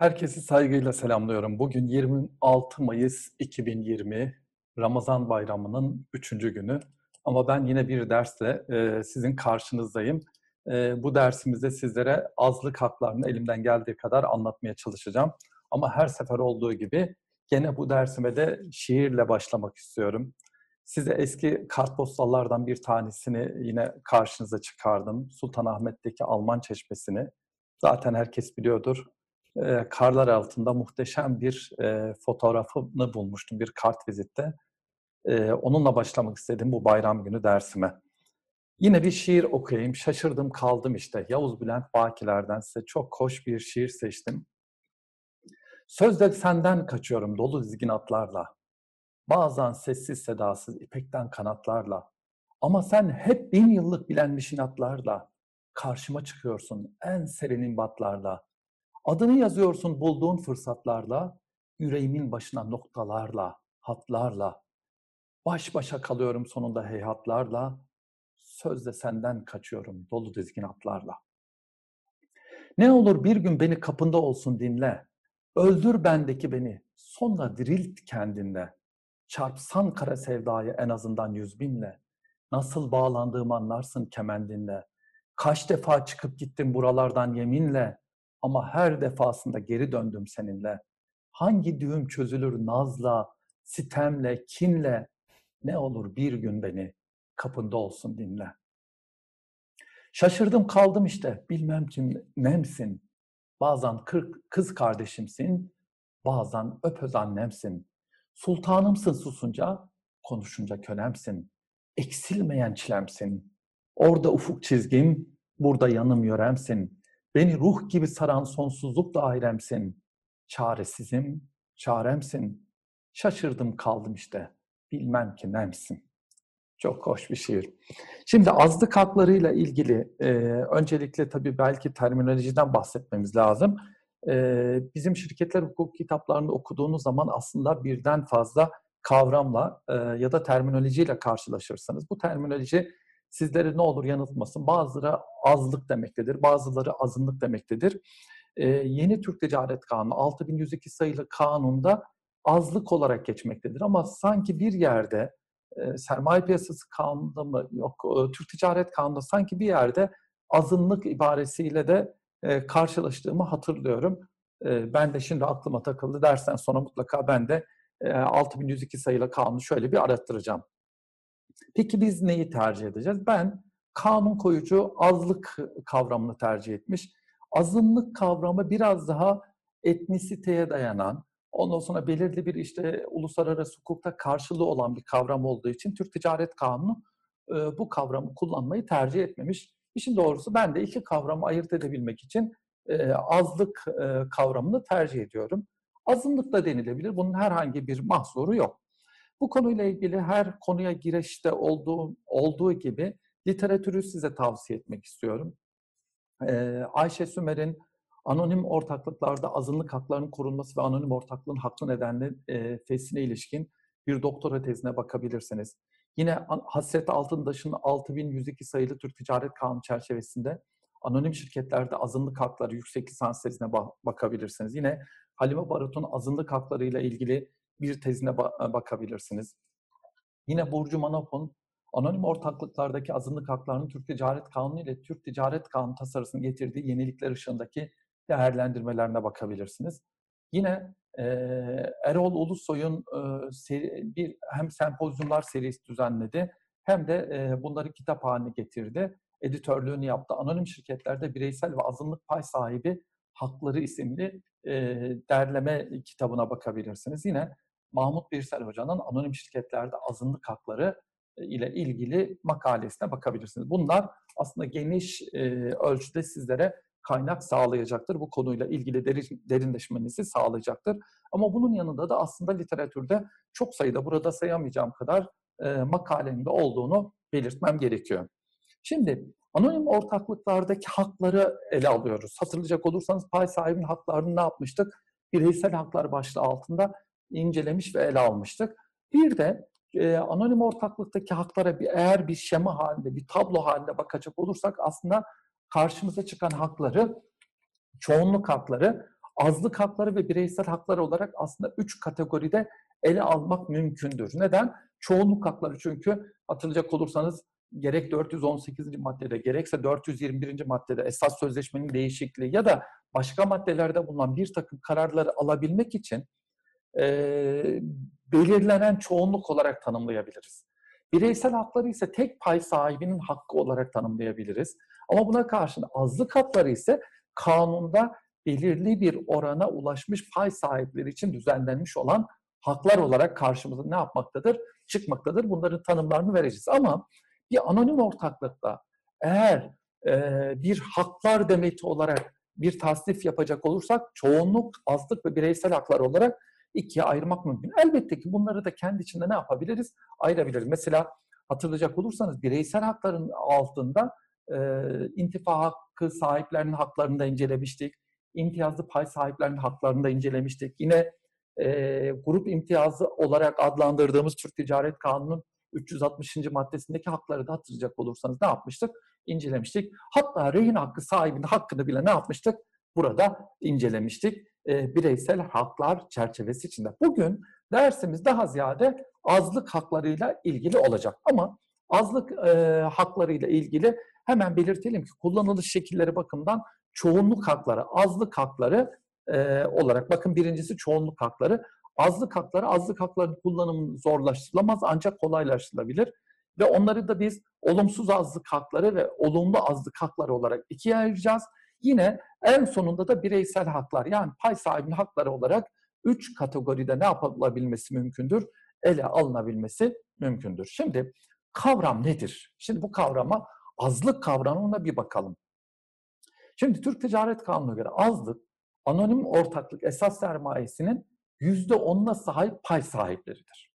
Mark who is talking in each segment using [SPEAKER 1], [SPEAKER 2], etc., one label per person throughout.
[SPEAKER 1] Herkesi saygıyla selamlıyorum. Bugün 26 Mayıs 2020, Ramazan bayramının üçüncü günü. Ama ben yine bir dersle e, sizin karşınızdayım. E, bu dersimizde sizlere azlık haklarını elimden geldiği kadar anlatmaya çalışacağım. Ama her sefer olduğu gibi gene bu dersime de şiirle başlamak istiyorum. Size eski kartpostallardan bir tanesini yine karşınıza çıkardım. Sultanahmet'teki Alman Çeşmesi'ni. Zaten herkes biliyordur e, karlar altında muhteşem bir e, fotoğrafını bulmuştum bir kart vizitte. E, onunla başlamak istedim bu bayram günü dersime. Yine bir şiir okuyayım. Şaşırdım kaldım işte. Yavuz Bülent Bakiler'den size çok hoş bir şiir seçtim. Sözde senden kaçıyorum dolu dizgin atlarla. Bazen sessiz sedasız ipekten kanatlarla. Ama sen hep bin yıllık bilenmiş inatlarla. Karşıma çıkıyorsun en serin imbatlarla. Adını yazıyorsun bulduğun fırsatlarla, yüreğimin başına noktalarla, hatlarla. Baş başa kalıyorum sonunda heyhatlarla, sözde senden kaçıyorum dolu dizgin atlarla. Ne olur bir gün beni kapında olsun dinle, öldür bendeki beni, sonra dirilt kendinde. Çarpsan kara sevdayı en azından yüz binle, nasıl bağlandığımı anlarsın kemendinle. Kaç defa çıkıp gittim buralardan yeminle, ama her defasında geri döndüm seninle. Hangi düğüm çözülür nazla, sitemle, kinle? Ne olur bir gün beni kapında olsun dinle. Şaşırdım kaldım işte, bilmem kim nemsin. Bazen kırk kız kardeşimsin, bazen öpöz annemsin. Sultanımsın susunca, konuşunca kölemsin. Eksilmeyen çilemsin. Orada ufuk çizgim, burada yanım yöremsin. Beni ruh gibi saran sonsuzluk dairemsin. Çaresizim, çaremsin. Şaşırdım kaldım işte. Bilmem ki nemsin. Çok hoş bir şiir. Şimdi azlık haklarıyla ilgili e, öncelikle tabii belki terminolojiden bahsetmemiz lazım. E, bizim şirketler hukuk kitaplarını okuduğunuz zaman aslında birden fazla kavramla e, ya da terminolojiyle karşılaşırsınız. Bu terminoloji sizleri ne olur yanıltmasın. Bazıları azlık demektedir, bazıları azınlık demektedir. Ee, yeni Türk Ticaret Kanunu 6102 sayılı kanunda azlık olarak geçmektedir. Ama sanki bir yerde e, sermaye piyasası kanunda mı yok e, Türk Ticaret Kanunu'nda sanki bir yerde azınlık ibaresiyle de e, karşılaştığımı hatırlıyorum. E, ben de şimdi aklıma takıldı dersen sonra mutlaka ben de e, 6102 sayılı kanunu şöyle bir arattıracağım. Peki biz neyi tercih edeceğiz? Ben kanun koyucu azlık kavramını tercih etmiş. Azınlık kavramı biraz daha etnisiteye dayanan, ondan sonra belirli bir işte uluslararası hukukta karşılığı olan bir kavram olduğu için Türk Ticaret Kanunu e, bu kavramı kullanmayı tercih etmemiş. İşin doğrusu ben de iki kavramı ayırt edebilmek için e, azlık e, kavramını tercih ediyorum. Azınlık da denilebilir. Bunun herhangi bir mahsuru yok. Bu konuyla ilgili her konuya girişte olduğu, olduğu gibi literatürü size tavsiye etmek istiyorum. Ee, Ayşe Sümer'in anonim ortaklıklarda azınlık haklarının korunması ve anonim ortaklığın haklı nedenli e, fesine ilişkin bir doktora tezine bakabilirsiniz. Yine Hasret Altındaş'ın 6102 sayılı Türk Ticaret Kanunu çerçevesinde anonim şirketlerde azınlık hakları yüksek lisans tezine bakabilirsiniz. Yine Halime Barut'un azınlık haklarıyla ilgili bir tezine bakabilirsiniz. Yine Burcu Manop'un anonim ortaklıklardaki azınlık haklarının Türk Ticaret Kanunu ile Türk Ticaret Kanunu tasarısının getirdiği yenilikler ışığındaki değerlendirmelerine bakabilirsiniz. Yine e, Erol Ulusoy'un e, seri, bir hem sempozyumlar serisi düzenledi hem de e, bunları kitap haline getirdi. Editörlüğünü yaptı. Anonim şirketlerde bireysel ve azınlık pay sahibi hakları isimli e, derleme kitabına bakabilirsiniz. Yine Mahmut Birsel Hoca'nın anonim şirketlerde azınlık hakları e, ile ilgili makalesine bakabilirsiniz. Bunlar aslında geniş e, ölçüde sizlere kaynak sağlayacaktır. Bu konuyla ilgili derin, derinleşmenizi sağlayacaktır. Ama bunun yanında da aslında literatürde çok sayıda burada sayamayacağım kadar e, makalenin de olduğunu belirtmem gerekiyor. Şimdi anonim ortaklıklardaki hakları ele alıyoruz. Hatırlayacak olursanız pay sahibinin haklarını ne yapmıştık? Bireysel haklar başlığı altında incelemiş ve ele almıştık. Bir de e, anonim ortaklıktaki haklara bir, eğer bir şema halinde, bir tablo halinde bakacak olursak aslında karşımıza çıkan hakları, çoğunluk hakları azlık hakları ve bireysel haklar olarak aslında üç kategoride ele almak mümkündür. Neden? Çoğunluk hakları çünkü hatırlayacak olursanız gerek 418. maddede gerekse 421. maddede esas sözleşmenin değişikliği ya da başka maddelerde bulunan bir takım kararları alabilmek için e, belirlenen çoğunluk olarak tanımlayabiliriz. Bireysel hakları ise tek pay sahibinin hakkı olarak tanımlayabiliriz. Ama buna karşın azlık hakları ise kanunda belirli bir orana ulaşmış pay sahipleri için düzenlenmiş olan haklar olarak karşımıza ne yapmaktadır? Çıkmaktadır. Bunların tanımlarını vereceğiz. Ama bir anonim ortaklıkta eğer e, bir haklar demeti olarak bir tasnif yapacak olursak çoğunluk, azlık ve bireysel haklar olarak ikiye ayırmak mümkün. Elbette ki bunları da kendi içinde ne yapabiliriz? Ayırabiliriz. Mesela hatırlayacak olursanız bireysel hakların altında e, intifa hakkı sahiplerinin haklarını da incelemiştik. İmtiyazlı pay sahiplerinin haklarını da incelemiştik. Yine e, grup imtiyazı olarak adlandırdığımız Türk Ticaret Kanunu'nun 360. maddesindeki hakları da hatırlayacak olursanız ne yapmıştık? İncelemiştik. Hatta rehin hakkı sahibinin hakkını bile ne yapmıştık? Burada incelemiştik. E, bireysel haklar çerçevesi içinde. Bugün dersimiz daha ziyade azlık haklarıyla ilgili olacak. Ama azlık e, haklarıyla ilgili hemen belirtelim ki kullanılış şekilleri bakımından çoğunluk hakları, azlık hakları e, olarak bakın birincisi çoğunluk hakları. Azlık hakları, azlık haklarının kullanımı zorlaştırılamaz ancak kolaylaştırılabilir. Ve onları da biz olumsuz azlık hakları ve olumlu azlık hakları olarak ikiye ayıracağız. Yine en sonunda da bireysel haklar yani pay sahibinin hakları olarak üç kategoride ne yapılabilmesi mümkündür? Ele alınabilmesi mümkündür. Şimdi kavram nedir? Şimdi bu kavrama azlık kavramına bir bakalım. Şimdi Türk Ticaret Kanunu'na göre azlık anonim ortaklık esas sermayesinin yüzde onuna sahip pay sahipleridir.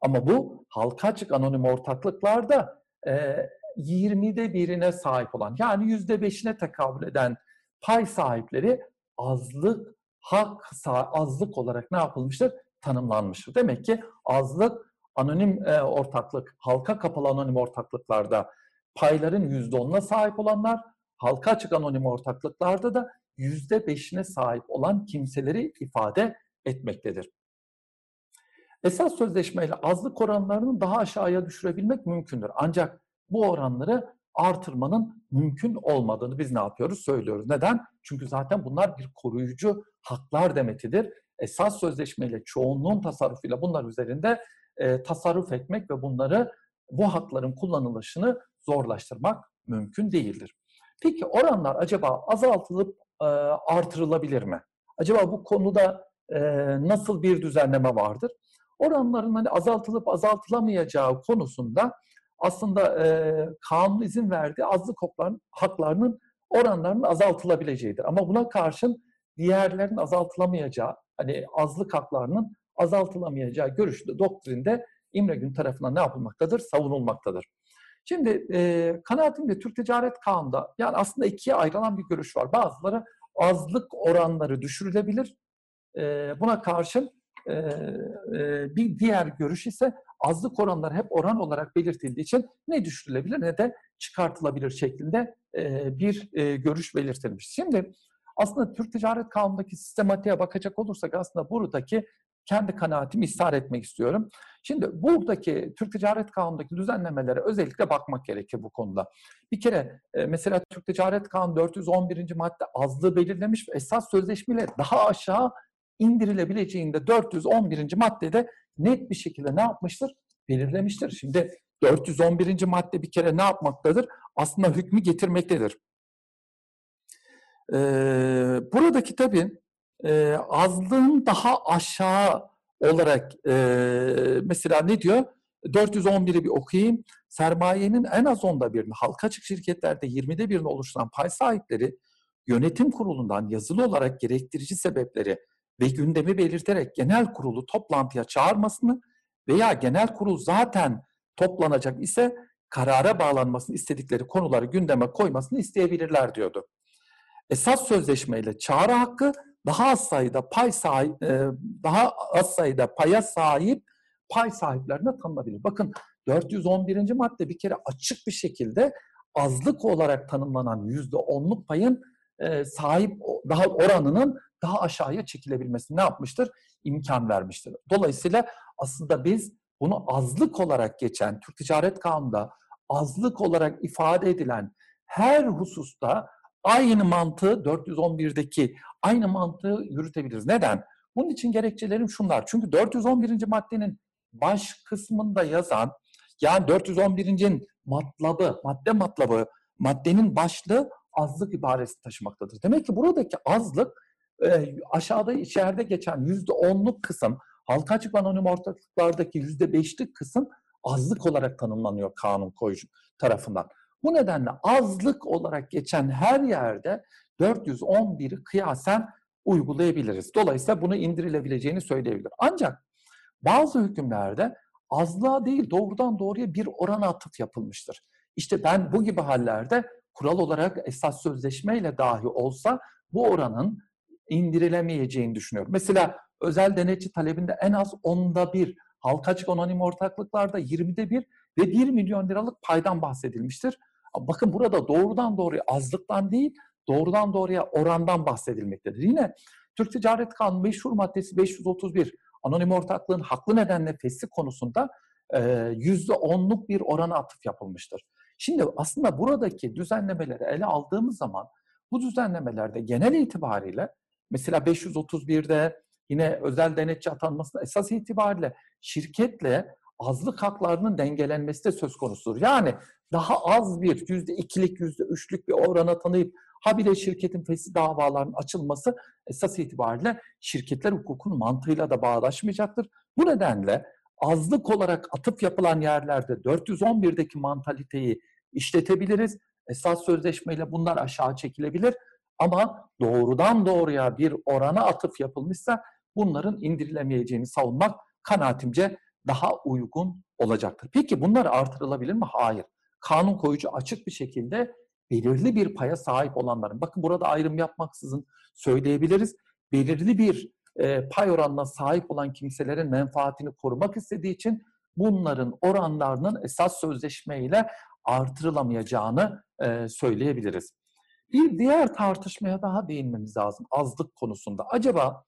[SPEAKER 1] Ama bu halka açık anonim ortaklıklarda e, 20'de birine sahip olan yani yüzde beşine tekabül eden pay sahipleri azlık hak azlık olarak ne yapılmıştır? Tanımlanmıştır. Demek ki azlık anonim e, ortaklık, halka kapalı anonim ortaklıklarda payların yüzde onuna sahip olanlar, halka açık anonim ortaklıklarda da yüzde beşine sahip olan kimseleri ifade etmektedir. Esas sözleşmeyle azlık oranlarını daha aşağıya düşürebilmek mümkündür. Ancak bu oranları artırmanın mümkün olmadığını biz ne yapıyoruz? Söylüyoruz. Neden? Çünkü zaten bunlar bir koruyucu haklar demetidir. Esas sözleşmeyle çoğunluğun tasarrufuyla bunlar üzerinde e, tasarruf etmek ve bunları bu hakların kullanılışını zorlaştırmak mümkün değildir. Peki oranlar acaba azaltılıp e, artırılabilir mi? Acaba bu konuda e, nasıl bir düzenleme vardır? Oranların hani azaltılıp azaltılamayacağı konusunda aslında e, kanun izin verdiği azlık haklarının oranlarının azaltılabileceğidir. Ama buna karşın diğerlerin azaltılamayacağı, hani azlık haklarının azaltılamayacağı görüşü doktrinde İmre Gün tarafından ne yapılmaktadır? Savunulmaktadır. Şimdi e, kanaatimde Türk Ticaret Kanunu'nda yani aslında ikiye ayrılan bir görüş var. Bazıları azlık oranları düşürülebilir. E, buna karşın e, e, bir diğer görüş ise azlık oranları hep oran olarak belirtildiği için ne düşürülebilir ne de çıkartılabilir şeklinde e, bir e, görüş belirtilmiş. Şimdi aslında Türk Ticaret Kanunu'ndaki sistematiğe bakacak olursak aslında buradaki kendi kanaatimi ishar etmek istiyorum. Şimdi buradaki Türk Ticaret Kanunu'ndaki düzenlemelere özellikle bakmak gerekir bu konuda. Bir kere e, mesela Türk Ticaret Kanunu 411. madde azlığı belirlemiş ve esas sözleşmeyle daha aşağı indirilebileceğinde 411. maddede net bir şekilde ne yapmıştır? Belirlemiştir. Şimdi 411. madde bir kere ne yapmaktadır? Aslında hükmü getirmektedir. Ee, buradaki tabii e, azlığın daha aşağı olarak e, mesela ne diyor? 411'i bir okuyayım. Sermayenin en az onda birini, halka açık şirketlerde 20'de birini oluşturan pay sahipleri yönetim kurulundan yazılı olarak gerektirici sebepleri ve gündemi belirterek genel kurulu toplantıya çağırmasını veya genel kurul zaten toplanacak ise karara bağlanmasını istedikleri konuları gündeme koymasını isteyebilirler diyordu. Esas sözleşmeyle çağrı hakkı daha az sayıda pay sahip, e, daha az sayıda paya sahip pay sahiplerine tanınabilir. Bakın 411. madde bir kere açık bir şekilde azlık olarak tanımlanan yüzde onluk payın e, sahip daha oranının daha aşağıya çekilebilmesi ne yapmıştır? İmkan vermiştir. Dolayısıyla aslında biz bunu azlık olarak geçen Türk Ticaret Kanunu'nda azlık olarak ifade edilen her hususta aynı mantığı 411'deki aynı mantığı yürütebiliriz. Neden? Bunun için gerekçelerim şunlar. Çünkü 411. maddenin baş kısmında yazan yani 411'in matlabı, madde matlabı, maddenin başlığı azlık ibaresi taşımaktadır. Demek ki buradaki azlık e, aşağıda içeride geçen yüzde onluk kısım, halka açık anonim ortaklıklardaki yüzde beşlik kısım azlık olarak tanımlanıyor kanun koyucu tarafından. Bu nedenle azlık olarak geçen her yerde 411'i kıyasen uygulayabiliriz. Dolayısıyla bunu indirilebileceğini söyleyebilir. Ancak bazı hükümlerde azlığa değil doğrudan doğruya bir orana atıf yapılmıştır. İşte ben bu gibi hallerde kural olarak esas sözleşmeyle dahi olsa bu oranın indirilemeyeceğini düşünüyorum. Mesela özel denetçi talebinde en az onda bir, halka açık anonim ortaklıklarda 20'de bir ve 1 milyon liralık paydan bahsedilmiştir. Bakın burada doğrudan doğruya azlıktan değil, doğrudan doğruya orandan bahsedilmektedir. Yine Türk Ticaret Kanunu meşhur maddesi 531 anonim ortaklığın haklı nedenle fesli konusunda yüzde onluk bir orana atıf yapılmıştır. Şimdi aslında buradaki düzenlemeleri ele aldığımız zaman bu düzenlemelerde genel itibariyle mesela 531'de yine özel denetçi atanmasında esas itibariyle şirketle azlık haklarının dengelenmesi de söz konusudur. Yani daha az bir yüzde ikilik, yüzde üçlük bir orana tanıyıp habire şirketin fesli davalarının açılması esas itibariyle şirketler hukukunun mantığıyla da bağdaşmayacaktır. Bu nedenle azlık olarak atıp yapılan yerlerde 411'deki mantaliteyi işletebiliriz. Esas sözleşmeyle bunlar aşağı çekilebilir. Ama doğrudan doğruya bir orana atıf yapılmışsa bunların indirilemeyeceğini savunmak kanaatimce daha uygun olacaktır. Peki bunlar artırılabilir mi? Hayır. Kanun koyucu açık bir şekilde belirli bir paya sahip olanların, bakın burada ayrım yapmaksızın söyleyebiliriz, belirli bir e, pay oranına sahip olan kimselerin menfaatini korumak istediği için bunların oranlarının esas sözleşmeyle artırılamayacağını e, söyleyebiliriz. Bir diğer tartışmaya daha değinmemiz lazım azlık konusunda. Acaba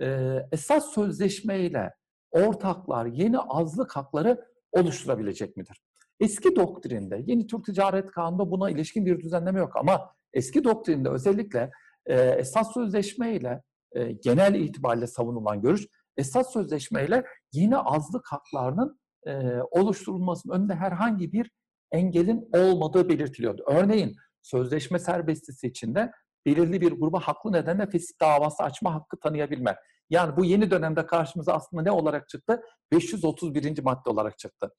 [SPEAKER 1] e, esas sözleşmeyle ortaklar yeni azlık hakları oluşturabilecek midir? Eski doktrinde, yeni Türk Ticaret Kanunu'nda buna ilişkin bir düzenleme yok ama eski doktrinde özellikle e, esas sözleşmeyle e, genel itibariyle savunulan görüş, esas sözleşmeyle yeni azlık haklarının e, oluşturulmasının önünde herhangi bir engelin olmadığı belirtiliyordu. Örneğin sözleşme serbestisi içinde belirli bir gruba haklı nedenle fesih davası açma hakkı tanıyabilme. Yani bu yeni dönemde karşımıza aslında ne olarak çıktı? 531. madde olarak çıktı.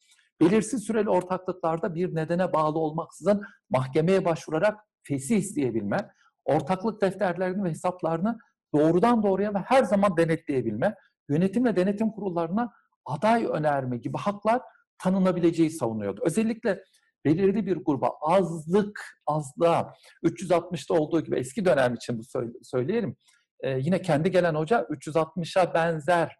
[SPEAKER 1] Belirsiz süreli ortaklıklarda bir nedene bağlı olmaksızın mahkemeye başvurarak fesih isteyebilme, ortaklık defterlerini ve hesaplarını doğrudan doğruya ve her zaman denetleyebilme, yönetim ve denetim kurullarına aday önerme gibi haklar tanınabileceği savunuyordu. Özellikle belirli bir gruba azlık, azlığa 360'da olduğu gibi eski dönem için bu söyleyelim. Ee, yine kendi gelen hoca 360'a benzer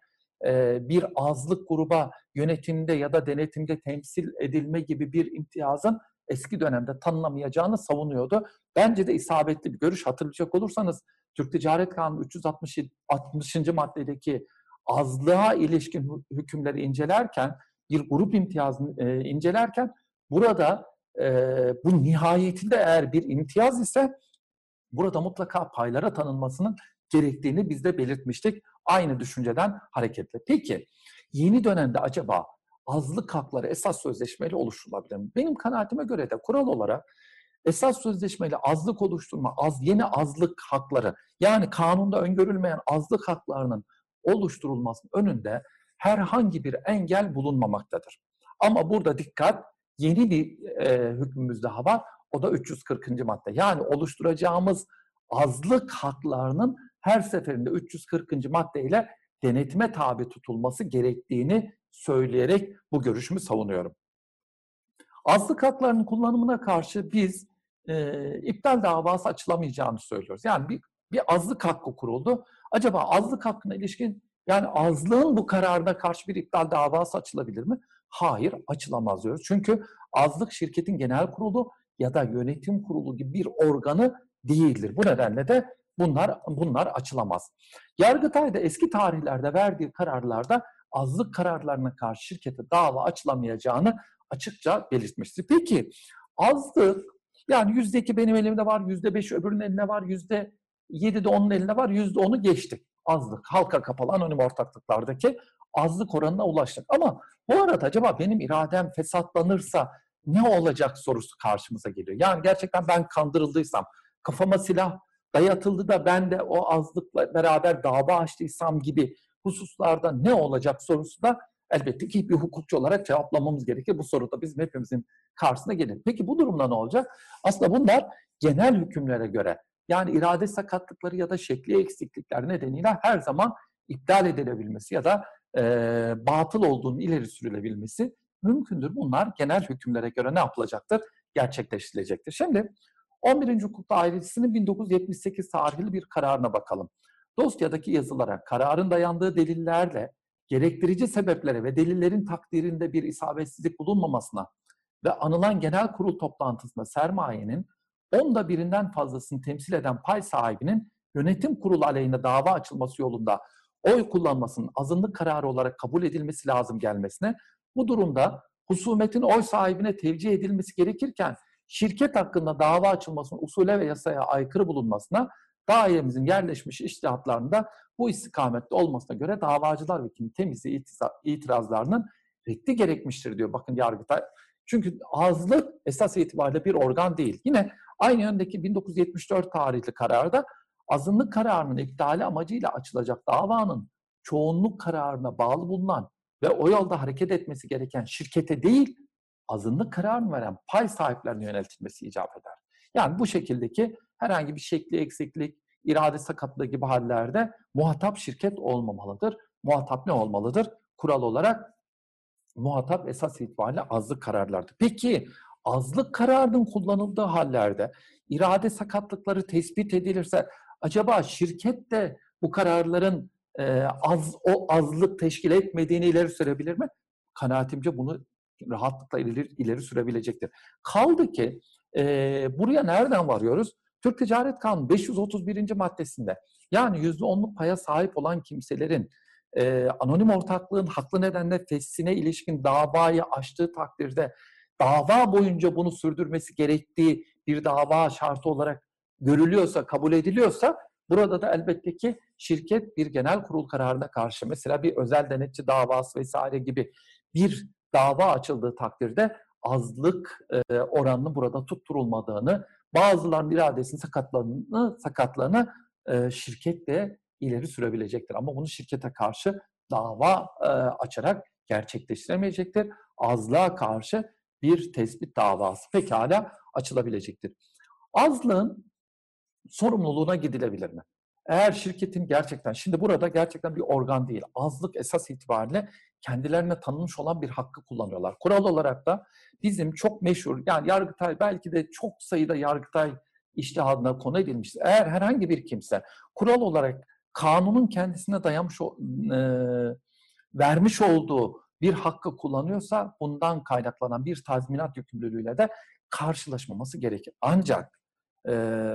[SPEAKER 1] e, bir azlık gruba yönetimde ya da denetimde temsil edilme gibi bir imtiyazın eski dönemde tanınamayacağını savunuyordu. Bence de isabetli bir görüş. Hatırlayacak olursanız Türk Ticaret Kanunu 360. 60. maddedeki azlığa ilişkin hükümleri incelerken, bir grup imtiyazını e, incelerken burada e, bu nihayetinde eğer bir imtiyaz ise burada mutlaka paylara tanınmasının gerektiğini biz de belirtmiştik. Aynı düşünceden hareketle. Peki yeni dönemde acaba azlık hakları esas sözleşmeyle oluşturulabilir mi? Benim kanaatime göre de kural olarak esas sözleşmeyle azlık oluşturma, az yeni azlık hakları yani kanunda öngörülmeyen azlık haklarının oluşturulmasının önünde herhangi bir engel bulunmamaktadır. Ama burada dikkat yeni bir e, hükmümüz daha var. O da 340. madde. Yani oluşturacağımız azlık haklarının her seferinde 340. maddeyle denetime tabi tutulması gerektiğini söyleyerek bu görüşümü savunuyorum. Azlık haklarının kullanımına karşı biz e, iptal davası açılamayacağını söylüyoruz. Yani bir, bir azlık hakkı kuruldu. Acaba azlık hakkına ilişkin yani azlığın bu kararına karşı bir iptal davası açılabilir mi? Hayır, açılamaz diyoruz. Çünkü azlık şirketin genel kurulu ya da yönetim kurulu gibi bir organı değildir. Bu nedenle de bunlar bunlar açılamaz. Yargıtay da eski tarihlerde verdiği kararlarda azlık kararlarına karşı şirkete dava açılamayacağını açıkça belirtmiştir. Peki azlık yani yüzde iki benim elimde var, yüzde beş öbürünün elinde var, yüzde yedi de onun elinde var, yüzde onu geçtik. Azlık, halka kapalı anonim ortaklıklardaki azlık oranına ulaştık. Ama bu arada acaba benim iradem fesatlanırsa ne olacak sorusu karşımıza geliyor. Yani gerçekten ben kandırıldıysam, kafama silah dayatıldı da ben de o azlıkla beraber dava açtıysam gibi hususlarda ne olacak sorusu da elbette ki bir hukukçu olarak cevaplamamız gerekir. Bu soru da bizim hepimizin karşısına gelir. Peki bu durumda ne olacak? Aslında bunlar genel hükümlere göre yani irade sakatlıkları ya da şekli eksiklikler nedeniyle her zaman iptal edilebilmesi ya da e, batıl olduğunu ileri sürülebilmesi mümkündür. Bunlar genel hükümlere göre ne yapılacaktır? Gerçekleştirilecektir. Şimdi 11. Hukuk Dairesi'nin 1978 tarihli bir kararına bakalım. Dosyadaki yazılara, kararın dayandığı delillerle gerektirici sebeplere ve delillerin takdirinde bir isabetsizlik bulunmamasına ve anılan genel kurul toplantısında sermayenin onda birinden fazlasını temsil eden pay sahibinin yönetim kurulu aleyhine dava açılması yolunda oy kullanmasının azınlık kararı olarak kabul edilmesi lazım gelmesine, bu durumda husumetin oy sahibine tevcih edilmesi gerekirken şirket hakkında dava açılmasının usule ve yasaya aykırı bulunmasına dairemizin yerleşmiş iştihatlarında bu istikamette olmasına göre davacılar vekilinin temizliği itirazlarının reddi gerekmiştir diyor. Bakın Yargıtay. Çünkü azlık esas itibariyle bir organ değil. Yine aynı yöndeki 1974 tarihli kararda azınlık kararının iptali amacıyla açılacak davanın çoğunluk kararına bağlı bulunan ve o yolda hareket etmesi gereken şirkete değil, azınlık kararını veren pay sahiplerine yöneltilmesi icap eder. Yani bu şekildeki herhangi bir şekli eksiklik, irade sakatlığı gibi hallerde muhatap şirket olmamalıdır. Muhatap ne olmalıdır? Kural olarak muhatap esas itibariyle azlık kararlardır. Peki azlık kararının kullanıldığı hallerde irade sakatlıkları tespit edilirse acaba şirket de bu kararların e, az o azlık teşkil etmediğini ileri sürebilir mi? Kanaatimce bunu rahatlıkla ileri, ileri sürebilecektir. Kaldı ki e, buraya nereden varıyoruz? Türk Ticaret Kanunu 531. maddesinde yani %10'luk paya sahip olan kimselerin e, anonim ortaklığın haklı nedenle fesline ilişkin davayı açtığı takdirde dava boyunca bunu sürdürmesi gerektiği bir dava şartı olarak görülüyorsa, kabul ediliyorsa burada da elbette ki şirket bir genel kurul kararına karşı mesela bir özel denetçi davası vesaire gibi bir dava açıldığı takdirde azlık e, oranının burada tutturulmadığını, bazılarının iradesinin sakatlığını, sakatlığını e, şirket de ileri sürebilecektir. Ama bunu şirkete karşı dava e, açarak gerçekleştiremeyecektir. Azlığa karşı bir tespit davası pekala açılabilecektir. Azlığın sorumluluğuna gidilebilir mi? Eğer şirketin gerçekten, şimdi burada gerçekten bir organ değil, azlık esas itibariyle kendilerine tanınmış olan bir hakkı kullanıyorlar. Kural olarak da bizim çok meşhur, yani Yargıtay belki de çok sayıda Yargıtay iştihadına konu edilmiştir. Eğer herhangi bir kimse kural olarak kanunun kendisine dayamış, e, vermiş olduğu bir hakkı kullanıyorsa bundan kaynaklanan bir tazminat yükümlülüğüyle de karşılaşmaması gerekir. Ancak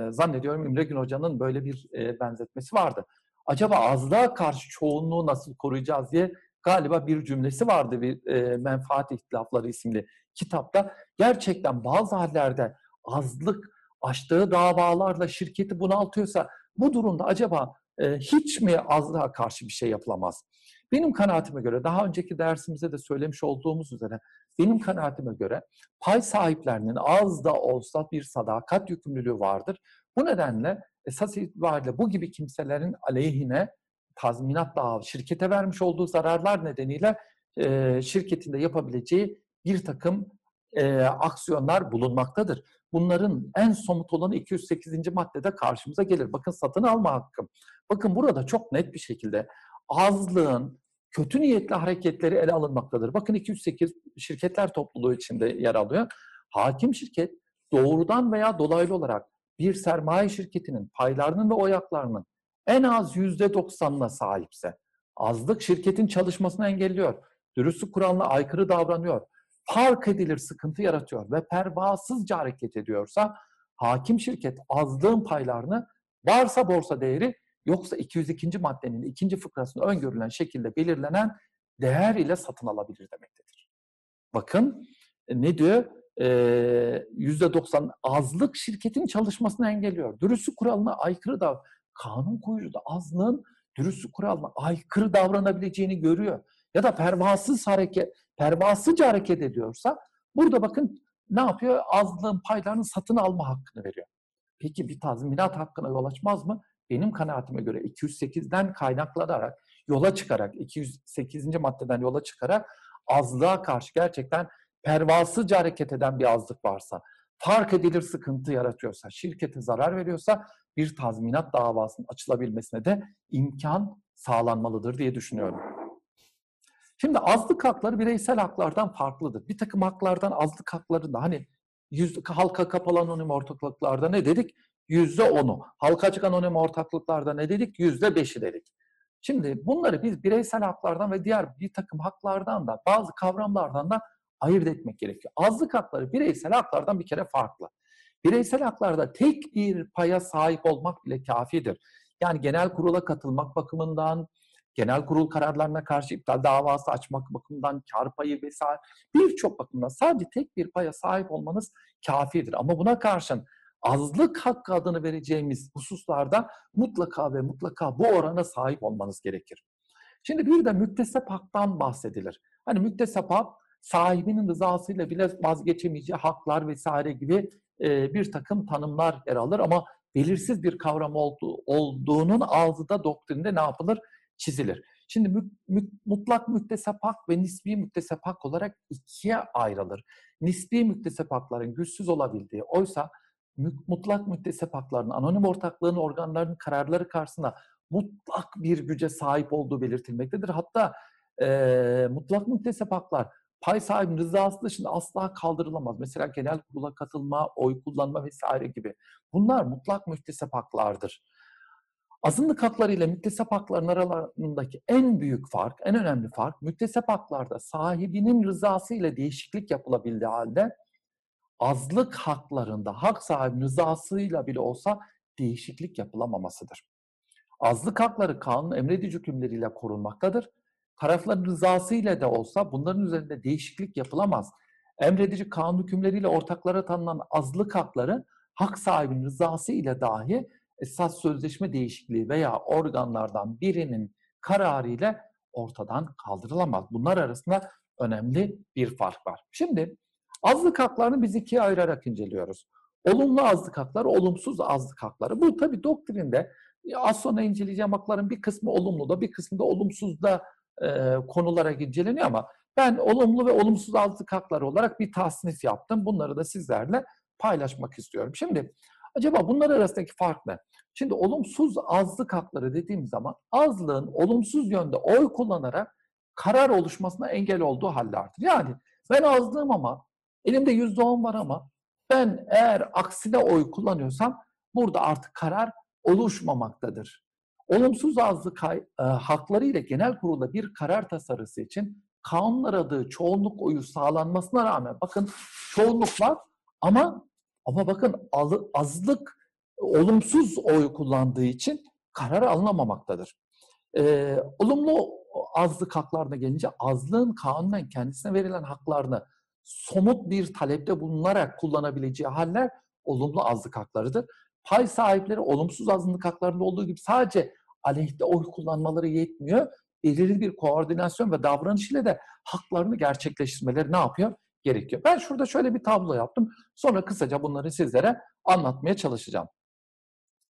[SPEAKER 1] zannediyorum İmre Gün Hoca'nın böyle bir benzetmesi vardı. Acaba azlığa karşı çoğunluğu nasıl koruyacağız diye galiba bir cümlesi vardı bir Menfaat İhtilafları isimli kitapta. Gerçekten bazı hallerde azlık açtığı davalarla şirketi bunaltıyorsa bu durumda acaba hiç mi azlığa karşı bir şey yapılamaz? Benim kanaatime göre, daha önceki dersimizde de söylemiş olduğumuz üzere, benim kanaatime göre pay sahiplerinin az da olsa bir sadakat yükümlülüğü vardır. Bu nedenle esas itibariyle bu gibi kimselerin aleyhine tazminat dağı, şirkete vermiş olduğu zararlar nedeniyle e, şirketin de yapabileceği bir takım e, aksiyonlar bulunmaktadır. Bunların en somut olanı 208. maddede karşımıza gelir. Bakın satın alma hakkı. Bakın burada çok net bir şekilde azlığın kötü niyetli hareketleri ele alınmaktadır. Bakın 208 şirketler topluluğu içinde yer alıyor. Hakim şirket doğrudan veya dolaylı olarak bir sermaye şirketinin paylarının ve oyaklarının en az yüzde doksanına sahipse, azlık şirketin çalışmasını engelliyor, dürüstlük kuralına aykırı davranıyor, fark edilir sıkıntı yaratıyor ve pervasızca hareket ediyorsa hakim şirket azlığın paylarını varsa borsa değeri yoksa 202. maddenin ikinci fıkrasında öngörülen şekilde belirlenen değer ile satın alabilir demektedir. Bakın e, ne diyor? %90 azlık şirketin çalışmasını engelliyor. Dürüstlük kuralına aykırı da kanun koyucu da azlığın dürüstlük kuralına aykırı davranabileceğini görüyor. Ya da pervasız hareket, pervasızca hareket ediyorsa burada bakın ne yapıyor? Azlığın paylarını satın alma hakkını veriyor. Peki bir tazminat hakkına yol açmaz mı? Benim kanaatime göre 208'den kaynaklanarak, yola çıkarak, 208. maddeden yola çıkarak azlığa karşı gerçekten pervasızca hareket eden bir azlık varsa, fark edilir sıkıntı yaratıyorsa, şirkete zarar veriyorsa bir tazminat davasının açılabilmesine de imkan sağlanmalıdır diye düşünüyorum. Şimdi azlık hakları bireysel haklardan farklıdır. Bir takım haklardan azlık haklarında hani yüz, halka kapalı anonim ortaklıklarda ne dedik? Yüzde onu. Halka açık anonim ortaklıklarda ne dedik? Yüzde beşi dedik. Şimdi bunları biz bireysel haklardan ve diğer bir takım haklardan da bazı kavramlardan da ayırt etmek gerekiyor. Azlık hakları bireysel haklardan bir kere farklı. Bireysel haklarda tek bir paya sahip olmak bile kafidir. Yani genel kurula katılmak bakımından, genel kurul kararlarına karşı iptal davası açmak bakımından, kar payı vesaire birçok bakımdan sadece tek bir paya sahip olmanız kafidir. Ama buna karşın azlık hakkı adını vereceğimiz hususlarda mutlaka ve mutlaka bu orana sahip olmanız gerekir. Şimdi bir de müktesep haktan bahsedilir. Hani müktesep hak sahibinin rızasıyla bile vazgeçemeyeceği haklar vesaire gibi e, bir takım tanımlar yer alır ama belirsiz bir kavram olduğu, olduğunun ağzı da doktrinde ne yapılır? Çizilir. Şimdi mü, mü, mutlak müktesep hak ve nisbi müktesep hak olarak ikiye ayrılır. Nisbi müktesep hakların güçsüz olabildiği, oysa mutlak müktesep hakların, anonim ortaklığın organlarının kararları karşısında mutlak bir güce sahip olduğu belirtilmektedir. Hatta e, mutlak müktesep haklar pay sahibinin rızası dışında asla kaldırılamaz. Mesela genel kurula katılma, oy kullanma vesaire gibi. Bunlar mutlak müktesep haklardır. Azınlık hakları ile müktesep hakların aralarındaki en büyük fark, en önemli fark, müktesep haklarda sahibinin rızası ile değişiklik yapılabildiği halde azlık haklarında hak sahibinin rızasıyla bile olsa değişiklik yapılamamasıdır. Azlık hakları kanun emredici hükümleriyle korunmaktadır tarafların rızası ile de olsa bunların üzerinde değişiklik yapılamaz. Emredici kanun hükümleriyle ortaklara tanınan azlık hakları hak sahibinin rızası ile dahi esas sözleşme değişikliği veya organlardan birinin kararı ile ortadan kaldırılamaz. Bunlar arasında önemli bir fark var. Şimdi azlık haklarını biz ikiye ayırarak inceliyoruz. Olumlu azlık hakları, olumsuz azlık hakları. Bu tabi doktrinde az sonra inceleyeceğim hakların bir kısmı olumlu da bir kısmı da olumsuz da e, konulara inceleniyor ama ben olumlu ve olumsuz azlık hakları olarak bir tasnif yaptım. Bunları da sizlerle paylaşmak istiyorum. Şimdi acaba bunlar arasındaki fark ne? Şimdi olumsuz azlık hakları dediğim zaman azlığın olumsuz yönde oy kullanarak karar oluşmasına engel olduğu hallerdir. Yani ben azlığım ama elimde yüzde on var ama ben eğer aksine oy kullanıyorsam burada artık karar oluşmamaktadır. Olumsuz azlık e, hakları ile genel kurulda bir karar tasarısı için kanun aradığı çoğunluk oyu sağlanmasına rağmen bakın çoğunluk var ama ama bakın azlık olumsuz oy kullandığı için karar alınamamaktadır. Ee, olumlu azlık haklarına gelince azlığın kanunen kendisine verilen haklarını somut bir talepte bulunarak kullanabileceği haller olumlu azlık haklarıdır pay sahipleri olumsuz azınlık haklarında olduğu gibi sadece aleyhte oy kullanmaları yetmiyor. Belirli bir koordinasyon ve davranış ile de haklarını gerçekleştirmeleri ne yapıyor? Gerekiyor. Ben şurada şöyle bir tablo yaptım. Sonra kısaca bunları sizlere anlatmaya çalışacağım.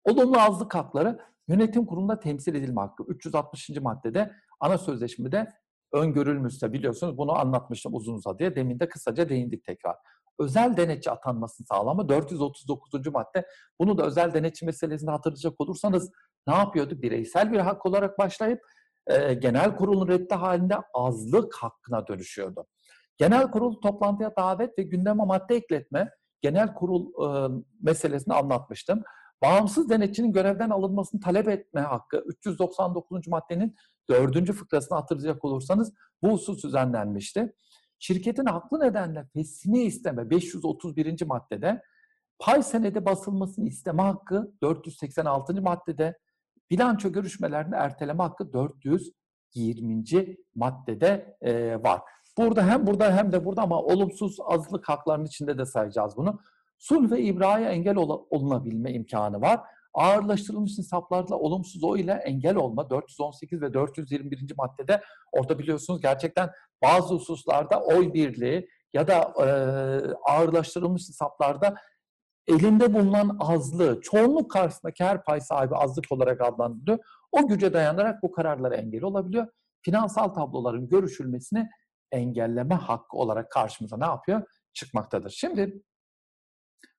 [SPEAKER 1] Olumlu azlık hakları yönetim kurulunda temsil edilme hakkı. 360. maddede ana sözleşmede öngörülmüşse biliyorsunuz bunu anlatmıştım uzun uzadıya. Demin de kısaca değindik tekrar özel denetçi atanmasını sağlama 439. madde. Bunu da özel denetçi meselesini hatırlayacak olursanız ne yapıyordu? Bireysel bir hak olarak başlayıp e, genel kurulun reddi halinde azlık hakkına dönüşüyordu. Genel kurul toplantıya davet ve gündeme madde ekletme genel kurul e, meselesini anlatmıştım. Bağımsız denetçinin görevden alınmasını talep etme hakkı 399. maddenin dördüncü fıkrasını hatırlayacak olursanız bu husus düzenlenmişti. Şirketin haklı nedenle fesini isteme 531. maddede Pay senedi basılmasını isteme hakkı 486. maddede, bilanço görüşmelerinde erteleme hakkı 420. maddede e, var. Burada hem burada hem de burada ama olumsuz azlık haklarının içinde de sayacağız bunu. Sulh ve ibraya engel ol, olunabilme imkanı var. Ağırlaştırılmış hesaplarla olumsuz o ile engel olma 418 ve 421. maddede orada biliyorsunuz gerçekten bazı hususlarda oy birliği ya da e, ağırlaştırılmış hesaplarda elinde bulunan azlığı, çoğunluk karşısındaki her pay sahibi azlık olarak adlandırılıyor. O güce dayanarak bu kararlara engel olabiliyor. Finansal tabloların görüşülmesini engelleme hakkı olarak karşımıza ne yapıyor? Çıkmaktadır. Şimdi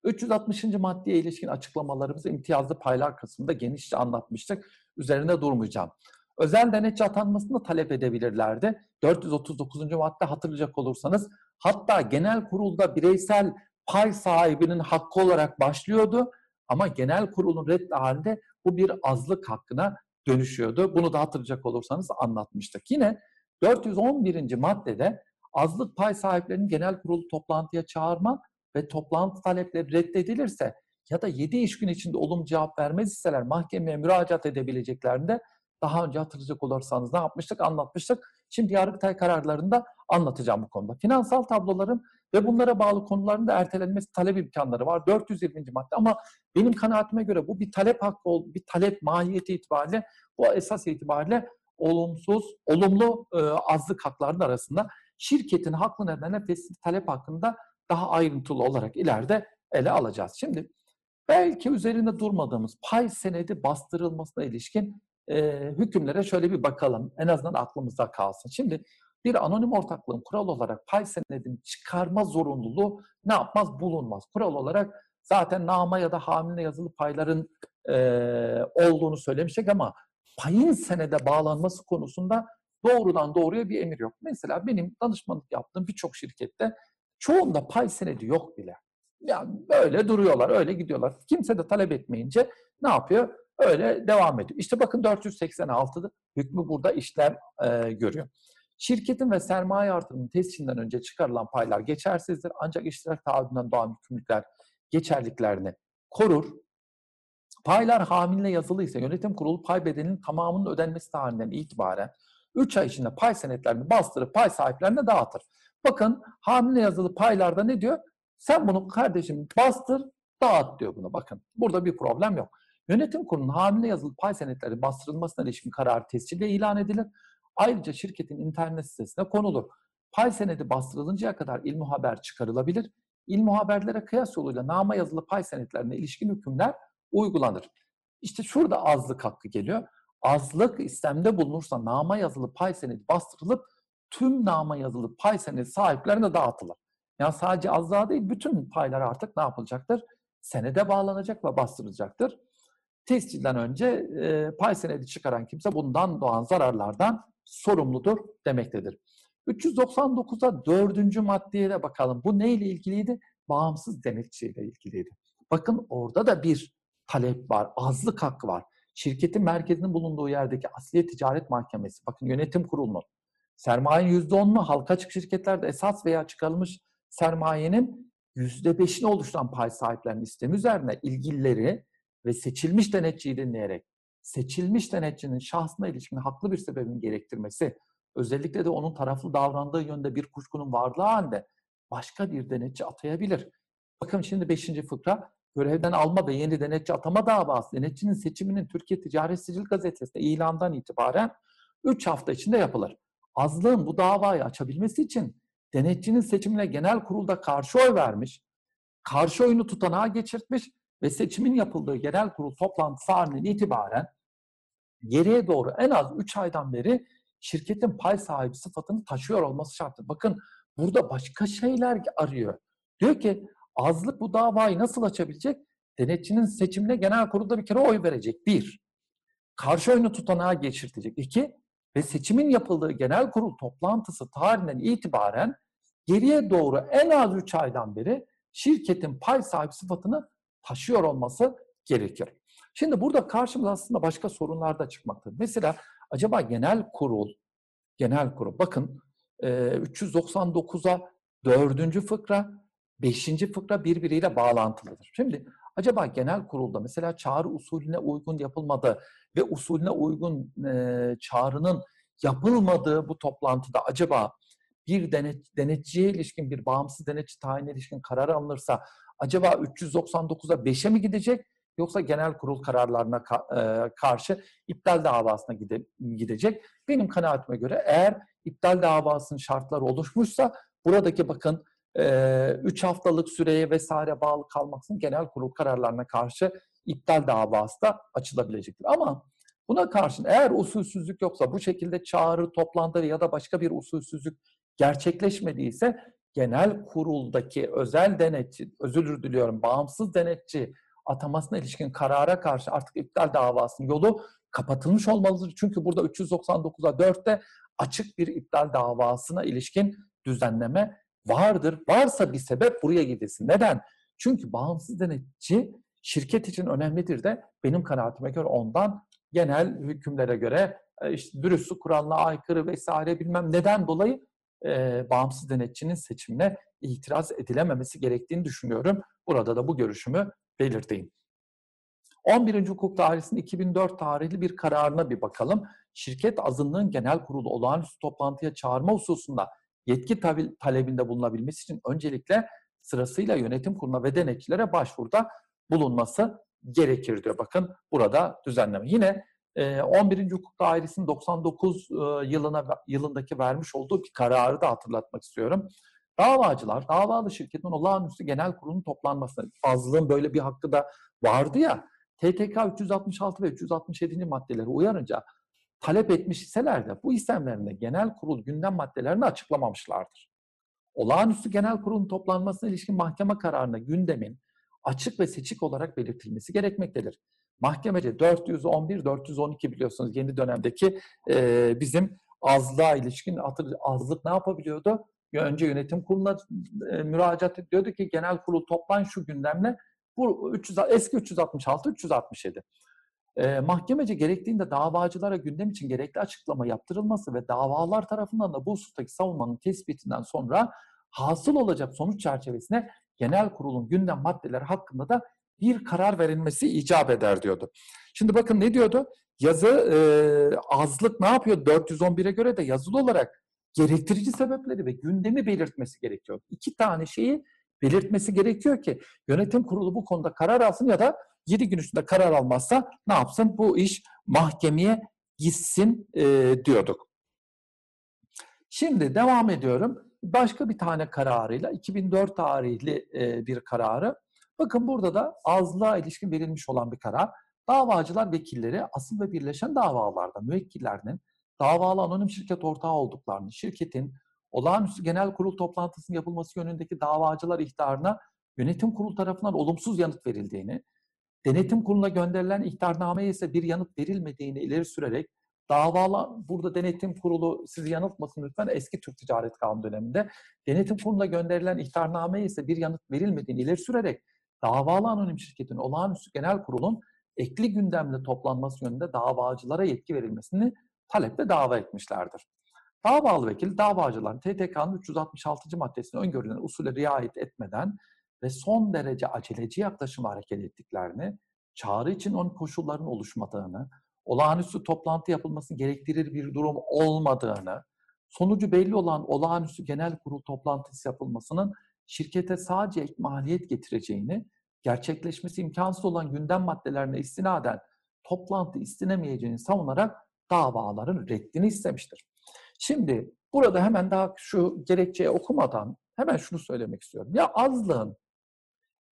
[SPEAKER 1] 360. maddeye ilişkin açıklamalarımızı imtiyazlı paylar kısmında genişçe anlatmıştık. Üzerine durmayacağım. Özel denetçi atanmasını talep edebilirlerdi. 439. madde hatırlayacak olursanız hatta genel kurulda bireysel pay sahibinin hakkı olarak başlıyordu ama genel kurulun reddi halinde bu bir azlık hakkına dönüşüyordu. Bunu da hatırlayacak olursanız anlatmıştık. Yine 411. maddede azlık pay sahiplerinin genel kurulu toplantıya çağırma ve toplantı talepleri reddedilirse ya da 7 iş gün içinde olumlu cevap vermez iseler mahkemeye müracaat edebileceklerinde daha önce hatırlayacak olursanız ne yapmıştık? Anlatmıştık. Şimdi Yargıtay kararlarında anlatacağım bu konuda. Finansal tabloların ve bunlara bağlı konuların da ertelenmesi talep imkanları var. 420. madde ama benim kanaatime göre bu bir talep hakkı, bir talep mahiyeti itibariyle bu esas itibariyle olumsuz, olumlu e, azlık haklarının arasında şirketin haklı nedenle fesli talep hakkında daha ayrıntılı olarak ileride ele alacağız. Şimdi belki üzerinde durmadığımız pay senedi bastırılmasına ilişkin e, hükümlere şöyle bir bakalım. En azından aklımızda kalsın. Şimdi bir anonim ortaklığın kural olarak pay senedini çıkarma zorunluluğu ne yapmaz? Bulunmaz. Kural olarak zaten nama ya da hamile yazılı payların e, olduğunu söylemiştik ama payın senede bağlanması konusunda doğrudan doğruya bir emir yok. Mesela benim danışmanlık yaptığım birçok şirkette çoğunda pay senedi yok bile. Yani böyle duruyorlar, öyle gidiyorlar. Kimse de talep etmeyince ne yapıyor? Öyle devam ediyor. İşte bakın 486'da hükmü burada işlem e, görüyor. Şirketin ve sermaye artırımının tescilinden önce çıkarılan paylar geçersizdir. Ancak iştirak taahhüdünden doğan yükümlülükler geçerliklerini korur. Paylar hamile yazılı ise yönetim kurulu pay bedelinin tamamının ödenmesi tarihinden itibaren 3 ay içinde pay senetlerini bastırıp pay sahiplerine dağıtır. Bakın hamile yazılı paylarda ne diyor? Sen bunu kardeşim bastır, dağıt diyor buna bakın. Burada bir problem yok. Yönetim kurulunun hamile yazılı pay senetleri bastırılmasına ilişkin kararı tescille ilan edilir. Ayrıca şirketin internet sitesine konulur. Pay senedi bastırılıncaya kadar ilmu haber çıkarılabilir. İlmu haberlere kıyas yoluyla nama yazılı pay senetlerine ilişkin hükümler uygulanır. İşte şurada azlık hakkı geliyor. Azlık istemde bulunursa nama yazılı pay senedi bastırılıp tüm nama yazılı pay senedi sahiplerine dağıtılır. Yani sadece azlığa değil bütün paylar artık ne yapılacaktır? Senede bağlanacak ve bastırılacaktır. Tescilden önce e, pay senedi çıkaran kimse bundan doğan zararlardan sorumludur demektedir. 399'a dördüncü maddeye de bakalım. Bu neyle ilgiliydi? Bağımsız denetçiyle ilgiliydi. Bakın orada da bir talep var, azlık hakkı var. Şirketin merkezinin bulunduğu yerdeki Asliye Ticaret Mahkemesi, bakın yönetim kurulunun, sermayenin %10'unu halka açık şirketlerde esas veya çıkarılmış sermayenin %5'ini oluşturan pay sahiplerinin istemi üzerine ilgilileri ve seçilmiş denetçiyi dinleyerek seçilmiş denetçinin şahsına ilişkin haklı bir sebebin gerektirmesi, özellikle de onun taraflı davrandığı yönde bir kuşkunun varlığı halinde başka bir denetçi atayabilir. Bakın şimdi 5. fıkra görevden alma ve yeni denetçi atama davası denetçinin seçiminin Türkiye Ticaret Sicil Gazetesi'nde ilandan itibaren 3 hafta içinde yapılır. Azlığın bu davayı açabilmesi için denetçinin seçimine genel kurulda karşı oy vermiş, karşı oyunu tutanağa geçirtmiş ve seçimin yapıldığı genel kurul toplantısı halinden itibaren geriye doğru en az 3 aydan beri şirketin pay sahibi sıfatını taşıyor olması şarttır. Bakın burada başka şeyler arıyor. Diyor ki azlık bu davayı nasıl açabilecek? Denetçinin seçimine genel kurulda bir kere oy verecek. Bir, karşı oyunu tutanağa geçirtecek. İki, ve seçimin yapıldığı genel kurul toplantısı tarihinden itibaren geriye doğru en az 3 aydan beri şirketin pay sahibi sıfatını taşıyor olması gerekir. Şimdi burada karşımıza aslında başka sorunlar da çıkmaktadır. Mesela acaba genel kurul, genel kurul bakın 399'a 4. fıkra beşinci fıkra birbiriyle bağlantılıdır. Şimdi acaba genel kurulda mesela çağrı usulüne uygun yapılmadı ve usulüne uygun e, çağrının yapılmadığı bu toplantıda acaba bir denet, denetçiye ilişkin bir bağımsız denetçi tayin ilişkin karar alınırsa acaba 399'a 5'e mi gidecek yoksa genel kurul kararlarına ka, e, karşı iptal davasına gide, gidecek? Benim kanaatime göre eğer iptal davasının şartları oluşmuşsa buradaki bakın 3 haftalık süreye vesaire bağlı kalmaksın genel kurul kararlarına karşı iptal davası da açılabilecektir. Ama buna karşın eğer usulsüzlük yoksa bu şekilde çağrı, toplantı ya da başka bir usulsüzlük gerçekleşmediyse genel kuruldaki özel denetçi, özür diliyorum bağımsız denetçi atamasına ilişkin karara karşı artık iptal davasının yolu kapatılmış olmalıdır. Çünkü burada 399'a 4'te açık bir iptal davasına ilişkin düzenleme vardır. Varsa bir sebep buraya gidilsin. Neden? Çünkü bağımsız denetçi şirket için önemlidir de benim kanaatime göre ondan genel hükümlere göre e, işte dürüstlük kuralına aykırı vesaire bilmem neden dolayı e, bağımsız denetçinin seçimine itiraz edilememesi gerektiğini düşünüyorum. Burada da bu görüşümü belirteyim. 11. Hukuk Dairesi'nin 2004 tarihli bir kararına bir bakalım. Şirket azınlığın genel kurulu olağanüstü toplantıya çağırma hususunda yetki talebinde bulunabilmesi için öncelikle sırasıyla yönetim kuruluna ve denetçilere başvuruda bulunması gerekir diyor. Bakın burada düzenleme. Yine 11. Hukuk Dairesi'nin 99 yılına yılındaki vermiş olduğu bir kararı da hatırlatmak istiyorum. Davacılar, davalı şirketin olağanüstü genel kurulunun toplanmasına, azlığın böyle bir hakkı da vardı ya, TTK 366 ve 367. maddeleri uyarınca talep etmiş iseler de bu istemlerinde genel kurul gündem maddelerini açıklamamışlardır. Olağanüstü genel kurulun toplanmasına ilişkin mahkeme kararına gündemin açık ve seçik olarak belirtilmesi gerekmektedir. Mahkemece 411, 412 biliyorsunuz yeni dönemdeki e, bizim azlığa ilişkin hatır, azlık ne yapabiliyordu? Önce yönetim kuruluna e, müracaat ediyordu ki genel kurul toplan şu gündemle bu 300, eski 366, 367. E, mahkemece gerektiğinde davacılara gündem için gerekli açıklama yaptırılması ve davalar tarafından da bu husustaki savunmanın tespitinden sonra hasıl olacak sonuç çerçevesine genel kurulun gündem maddeleri hakkında da bir karar verilmesi icap eder diyordu. Şimdi bakın ne diyordu? Yazı e, azlık ne yapıyor? 411'e göre de yazılı olarak gerektirici sebepleri ve gündemi belirtmesi gerekiyor. İki tane şeyi belirtmesi gerekiyor ki yönetim kurulu bu konuda karar alsın ya da 7 gün içinde karar almazsa ne yapsın? Bu iş mahkemeye gitsin e, diyorduk. Şimdi devam ediyorum. Başka bir tane kararıyla 2004 tarihli e, bir kararı. Bakın burada da azlığa ilişkin verilmiş olan bir karar. Davacılar vekilleri asıl ve birleşen davalarda müvekkillerinin davalı anonim şirket ortağı olduklarını, şirketin olağanüstü genel kurul toplantısının yapılması yönündeki davacılar ihtarına yönetim kurulu tarafından olumsuz yanıt verildiğini, denetim kuruluna gönderilen ihtarnameye ise bir yanıt verilmediğini ileri sürerek davalı, burada denetim kurulu sizi yanıltmasın lütfen eski Türk Ticaret Kanunu döneminde denetim kuruluna gönderilen ihtarnameye ise bir yanıt verilmediğini ileri sürerek davalı anonim şirketin olağanüstü genel kurulun ekli gündemle toplanması yönünde davacılara yetki verilmesini taleple dava etmişlerdir. Davalı vekil davacıların TTK'nın 366. maddesine öngörülen usule riayet etmeden ve son derece aceleci yaklaşımı hareket ettiklerini, çağrı için onun koşulların oluşmadığını, olağanüstü toplantı yapılması gerektirir bir durum olmadığını, sonucu belli olan olağanüstü genel kurul toplantısı yapılmasının şirkete sadece ek maliyet getireceğini, gerçekleşmesi imkansız olan gündem maddelerine istinaden toplantı istenemeyeceğini savunarak davaların reddini istemiştir. Şimdi burada hemen daha şu gerekçeyi okumadan hemen şunu söylemek istiyorum. Ya azlığın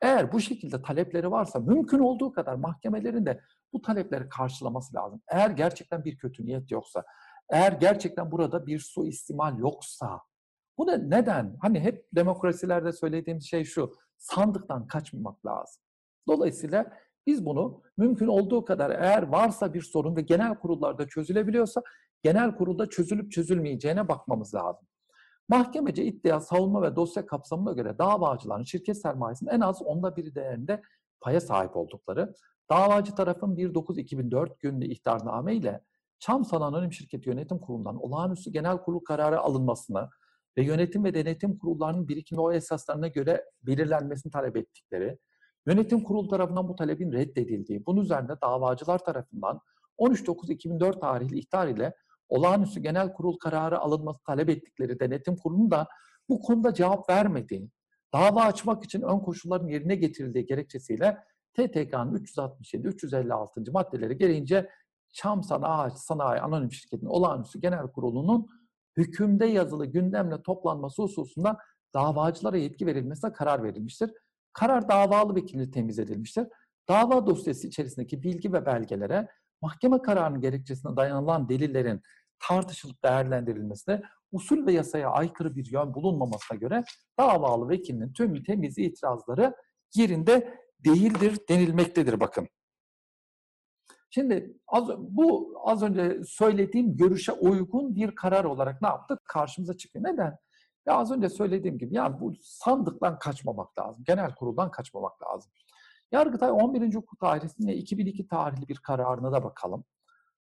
[SPEAKER 1] eğer bu şekilde talepleri varsa mümkün olduğu kadar mahkemelerin de bu talepleri karşılaması lazım. Eğer gerçekten bir kötü niyet yoksa, eğer gerçekten burada bir suistimal yoksa, bu da neden? Hani hep demokrasilerde söylediğimiz şey şu, sandıktan kaçmamak lazım. Dolayısıyla biz bunu mümkün olduğu kadar eğer varsa bir sorun ve genel kurullarda çözülebiliyorsa genel kurulda çözülüp çözülmeyeceğine bakmamız lazım. Mahkemece iddia, savunma ve dosya kapsamına göre davacıların şirket sermayesinin en az onda biri değerinde paya sahip oldukları, davacı tarafın 1.9.2004 günlü ihtarname ile Çam Sanayi Anonim Şirketi Yönetim Kurulu'ndan olağanüstü genel kurul kararı alınmasını ve yönetim ve denetim kurullarının birikim ve o esaslarına göre belirlenmesini talep ettikleri, yönetim kurulu tarafından bu talebin reddedildiği, bunun üzerine davacılar tarafından 13.9.2004 tarihli ihtar ile olağanüstü genel kurul kararı alınması talep ettikleri denetim kurulunun da bu konuda cevap vermediği, dava açmak için ön koşulların yerine getirildiği gerekçesiyle TTK'nın 367-356. maddeleri gereğince Çam Sanayi, Sanayi Anonim Şirketi'nin olağanüstü genel kurulunun hükümde yazılı gündemle toplanması hususunda davacılara yetki verilmesine karar verilmiştir. Karar davalı vekili temiz edilmiştir. Dava dosyası içerisindeki bilgi ve belgelere mahkeme kararının gerekçesine dayanılan delillerin tartışılıp değerlendirilmesine usul ve yasaya aykırı bir yön bulunmamasına göre davalı vekilinin tüm temiz itirazları yerinde değildir denilmektedir bakın. Şimdi az, bu az önce söylediğim görüşe uygun bir karar olarak ne yaptık? Karşımıza çıkıyor. Neden? Ya az önce söylediğim gibi yani bu sandıktan kaçmamak lazım. Genel kuruldan kaçmamak lazım. Yargıtay 11. Hukuk Dairesi'nin 2002 tarihli bir kararına da bakalım.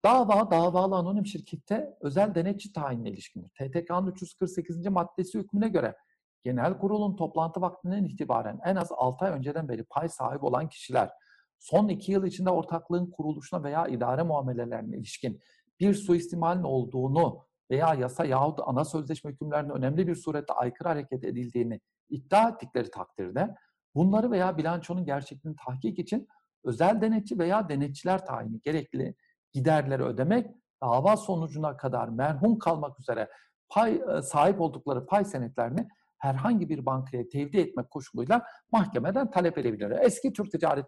[SPEAKER 1] Dava, davalı anonim şirkette özel denetçi tayinine ilişkindir. TTK'nın 348. maddesi hükmüne göre genel kurulun toplantı vaktinden itibaren en az 6 ay önceden beri pay sahibi olan kişiler son 2 yıl içinde ortaklığın kuruluşuna veya idare muamelelerine ilişkin bir suistimalin olduğunu veya yasa yahut ana sözleşme hükümlerine önemli bir surette aykırı hareket edildiğini iddia ettikleri takdirde bunları veya bilançonun gerçekliğini tahkik için özel denetçi veya denetçiler tayini gerekli giderleri ödemek, dava sonucuna kadar merhum kalmak üzere pay sahip oldukları pay senetlerini herhangi bir bankaya tevdi etmek koşuluyla mahkemeden talep edebilir. Eski Türk Ticaret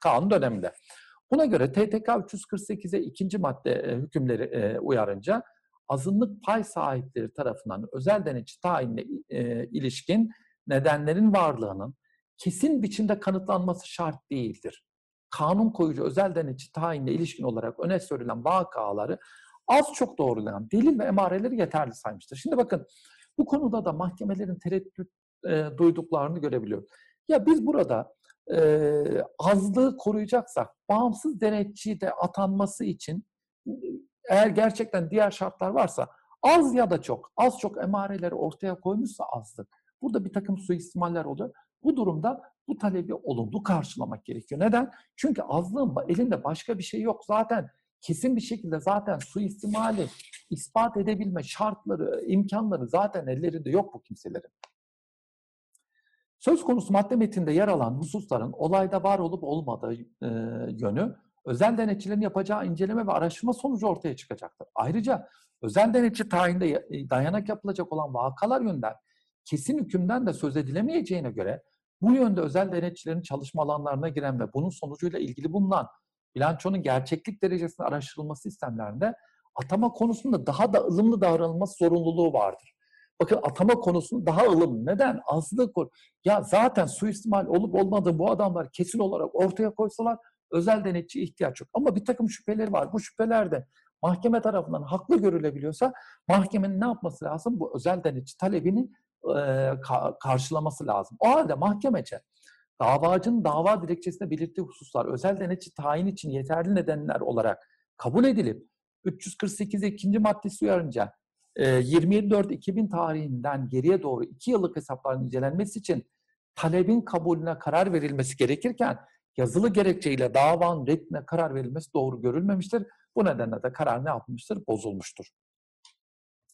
[SPEAKER 1] Kanunu döneminde. Buna göre TTK 348'e ikinci madde hükümleri uyarınca azınlık pay sahipleri tarafından özel denetçi tayinine ilişkin nedenlerin varlığının kesin biçimde kanıtlanması şart değildir. Kanun koyucu özel denetçi tayinle ilişkin olarak öne sürülen vakaları az çok doğrulayan delil ve emareleri yeterli saymıştır. Şimdi bakın bu konuda da mahkemelerin tereddüt e, duyduklarını görebiliyoruz. Ya biz burada e, azlığı koruyacaksak bağımsız denetçi de atanması için eğer gerçekten diğer şartlar varsa az ya da çok, az çok emareleri ortaya koymuşsa azlık. Burada bir takım suistimaller oluyor. Bu durumda bu talebi olumlu karşılamak gerekiyor. Neden? Çünkü azlığın elinde başka bir şey yok. Zaten kesin bir şekilde zaten suistimali ispat edebilme şartları, imkanları zaten ellerinde yok bu kimselerin. Söz konusu madde metinde yer alan hususların olayda var olup olmadığı e, yönü özel denetçilerin yapacağı inceleme ve araştırma sonucu ortaya çıkacaktır. Ayrıca özel denetçi tayinde dayanak yapılacak olan vakalar yönden kesin hükümden de söz edilemeyeceğine göre bu yönde özel denetçilerin çalışma alanlarına giren ve bunun sonucuyla ilgili bulunan bilançonun gerçeklik derecesinin araştırılması sistemlerinde atama konusunda daha da ılımlı davranılması zorunluluğu vardır. Bakın atama konusunda daha ılımlı. Neden? Azlık Ya zaten suistimal olup olmadığı bu adamlar kesin olarak ortaya koysalar özel denetçi ihtiyaç yok. Ama bir takım şüpheleri var. Bu şüpheler de mahkeme tarafından haklı görülebiliyorsa mahkemenin ne yapması lazım? Bu özel denetçi talebini karşılaması lazım. O halde mahkemece davacının dava dilekçesinde belirttiği hususlar özel denetçi tayin için yeterli nedenler olarak kabul edilip 348 ikinci maddesi uyarınca 27.4.2000 tarihinden geriye doğru 2 yıllık hesapların incelenmesi için talebin kabulüne karar verilmesi gerekirken yazılı gerekçeyle davanın reddine karar verilmesi doğru görülmemiştir. Bu nedenle de karar ne yapmıştır? Bozulmuştur.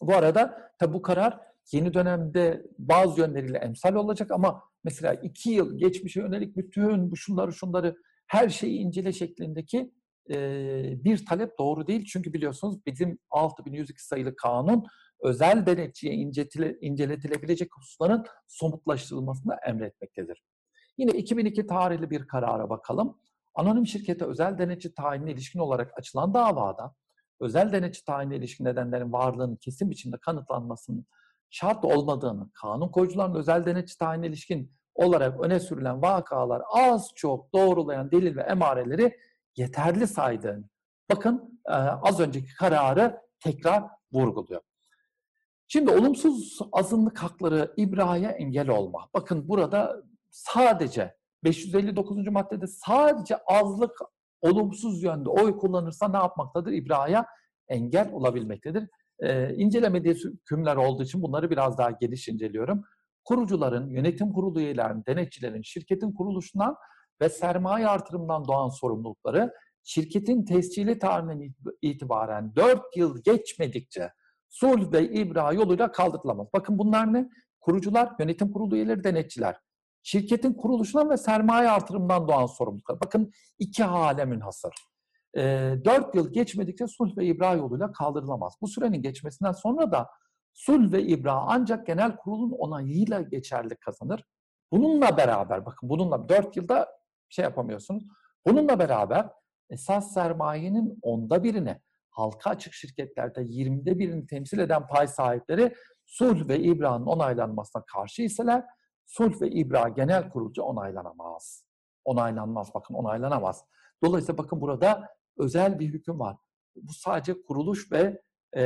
[SPEAKER 1] Bu arada tabi bu karar yeni dönemde bazı yönleriyle emsal olacak ama mesela iki yıl geçmişe yönelik bütün bu şunları şunları her şeyi incele şeklindeki e, bir talep doğru değil. Çünkü biliyorsunuz bizim 6102 sayılı kanun özel denetçiye incetile, inceletilebilecek hususların somutlaştırılmasını emretmektedir. Yine 2002 tarihli bir karara bakalım. Anonim şirkete özel denetçi tayinine ilişkin olarak açılan davada özel denetçi tayinine ilişkin nedenlerin varlığının kesin biçimde kanıtlanmasının şart olmadığını, kanun koyucuların özel denetçi ilişkin olarak öne sürülen vakalar az çok doğrulayan delil ve emareleri yeterli saydığını. Bakın az önceki kararı tekrar vurguluyor. Şimdi olumsuz azınlık hakları ibraya engel olma. Bakın burada sadece 559. maddede sadece azlık olumsuz yönde oy kullanırsa ne yapmaktadır? İbraya engel olabilmektedir. E, incelemediği hükümler olduğu için bunları biraz daha geniş inceliyorum. Kurucuların, yönetim kurulu üyelerinin, denetçilerin, şirketin kuruluşundan ve sermaye artırımından doğan sorumlulukları şirketin tescili tarihinden itibaren 4 yıl geçmedikçe sulh ve ibra yoluyla kaldırılamaz. Bakın bunlar ne? Kurucular, yönetim kurulu üyeleri, denetçiler. Şirketin kuruluşundan ve sermaye artırımından doğan sorumluluklar. Bakın iki hale münhasır. E, 4 yıl geçmedikçe sulh ve ibra yoluyla kaldırılamaz. Bu sürenin geçmesinden sonra da sulh ve ibra ancak genel kurulun onayıyla geçerli kazanır. Bununla beraber, bakın bununla 4 yılda şey yapamıyorsunuz. Bununla beraber esas sermayenin onda birini, halka açık şirketlerde 20'de birini temsil eden pay sahipleri sulh ve ibra'nın onaylanmasına karşı iseler sulh ve ibra genel kurulca onaylanamaz. Onaylanmaz, bakın onaylanamaz. Dolayısıyla bakın burada özel bir hüküm var. Bu sadece kuruluş ve e,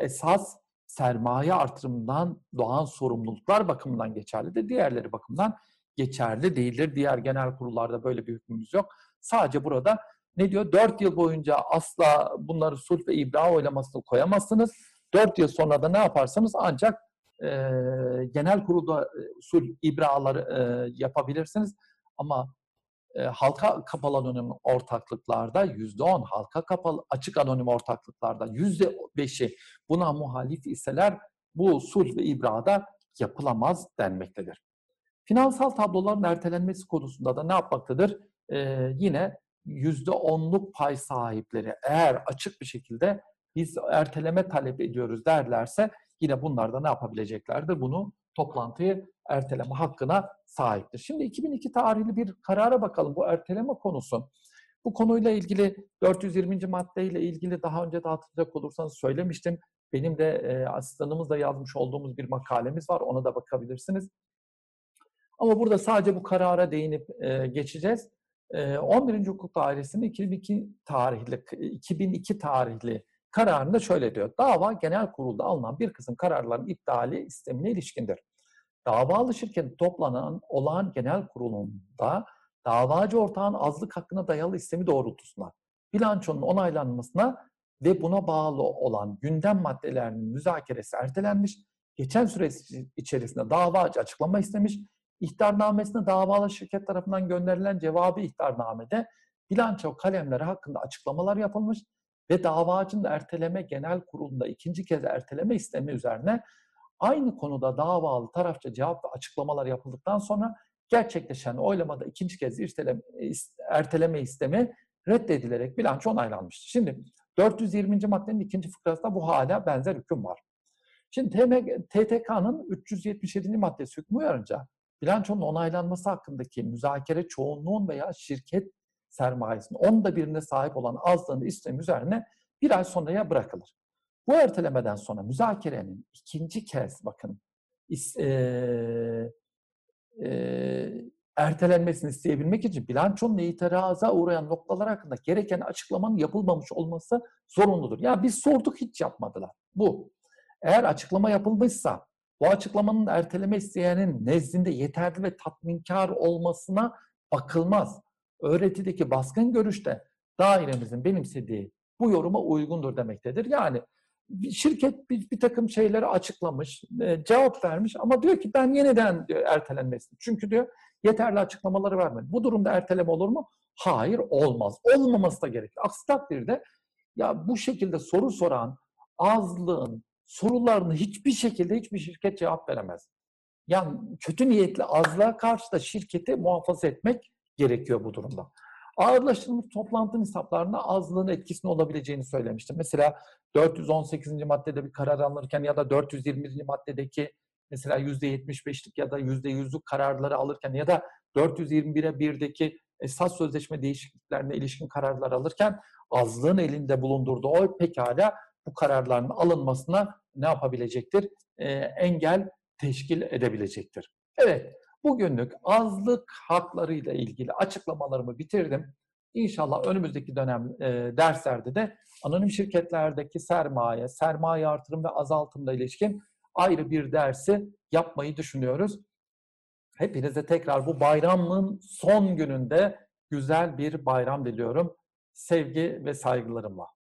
[SPEAKER 1] esas sermaye artırımından doğan sorumluluklar bakımından geçerlidir. Diğerleri bakımından geçerli değildir. Diğer genel kurullarda böyle bir hükmümüz yok. Sadece burada ne diyor? Dört yıl boyunca asla bunları sulh ve ibra oylamasını koyamazsınız. Dört yıl sonra da ne yaparsanız ancak e, genel kurulda e, sulh ibraları e, yapabilirsiniz. Ama halka kapalı anonim ortaklıklarda yüzde on, halka kapalı açık anonim ortaklıklarda yüzde beşi buna muhalif iseler bu sulh ve ibrada yapılamaz denmektedir. Finansal tabloların ertelenmesi konusunda da ne yapmaktadır? Ee, yine yüzde onluk pay sahipleri eğer açık bir şekilde biz erteleme talep ediyoruz derlerse yine bunlar da ne yapabileceklerdir? Bunu toplantıyı erteleme hakkına sahiptir. Şimdi 2002 tarihli bir karara bakalım bu erteleme konusu. Bu konuyla ilgili 420. maddeyle ilgili daha önce de hatırlayacak olursanız söylemiştim. Benim de e, asistanımızla yazmış olduğumuz bir makalemiz var. Ona da bakabilirsiniz. Ama burada sadece bu karara değinip e, geçeceğiz. E, 11. Hukuk Dairesi'nin 2002 tarihli 2002 tarihli kararında şöyle diyor. Dava genel kurulda alınan bir kısım kararların iptali istemine ilişkindir. Davalı şirketin toplanan olağan genel kurulunda davacı ortağın azlık hakkına dayalı istemi doğrultusunda bilançonun onaylanmasına ve buna bağlı olan gündem maddelerinin müzakeresi ertelenmiş, geçen süre içerisinde davacı açıklama istemiş, ihtarnamesine davalı şirket tarafından gönderilen cevabı ihtarnamede bilanço kalemleri hakkında açıklamalar yapılmış ve davacının erteleme genel kurulunda ikinci kez erteleme istemi üzerine aynı konuda davalı tarafça cevap ve açıklamalar yapıldıktan sonra gerçekleşen oylamada ikinci kez irteleme, erteleme istemi reddedilerek bilanço onaylanmıştır. Şimdi 420. maddenin ikinci fıkrasında bu hala benzer hüküm var. Şimdi TTK'nın 377. maddesi hükmü uyarınca bilançonun onaylanması hakkındaki müzakere çoğunluğun veya şirket sermayesinin onda birine sahip olan azlığını istemi üzerine bir ay sonraya bırakılır. Bu ertelemeden sonra müzakerenin ikinci kez bakın e, e, ertelenmesini isteyebilmek için bilançonun itiraza uğrayan noktalar hakkında gereken açıklamanın yapılmamış olması zorunludur. Ya biz sorduk hiç yapmadılar. Bu. Eğer açıklama yapılmışsa bu açıklamanın erteleme isteyenin nezdinde yeterli ve tatminkar olmasına bakılmaz. Öğretideki baskın görüşte dairemizin benimsediği bu yoruma uygundur demektedir. Yani bir şirket bir, bir takım şeyleri açıklamış, e, cevap vermiş ama diyor ki ben yeniden diyor, ertelenmesini. Çünkü diyor yeterli açıklamaları vermedi. Bu durumda erteleme olur mu? Hayır olmaz. Olmaması da gerekir. Aksi takdirde ya bu şekilde soru soran azlığın sorularını hiçbir şekilde hiçbir şirket cevap veremez. Yani kötü niyetli azlığa karşı da şirketi muhafaza etmek gerekiyor bu durumda. Ağırlaştırılmış toplantı hesaplarına azlığın etkisinin olabileceğini söylemiştim. Mesela 418. maddede bir karar alınırken ya da 420. maddedeki mesela %75'lik ya da %100'lük kararları alırken ya da 421'e 1'deki esas sözleşme değişikliklerine ilişkin kararlar alırken azlığın elinde bulundurduğu oy pekala bu kararların alınmasına ne yapabilecektir? E, engel teşkil edebilecektir. Evet, bugünlük azlık haklarıyla ilgili açıklamalarımı bitirdim. İnşallah önümüzdeki dönem e, derslerde de anonim şirketlerdeki sermaye, sermaye artırım ve azaltımla ilişkin ayrı bir dersi yapmayı düşünüyoruz. Hepinize tekrar bu bayramın son gününde güzel bir bayram diliyorum. Sevgi ve saygılarımla.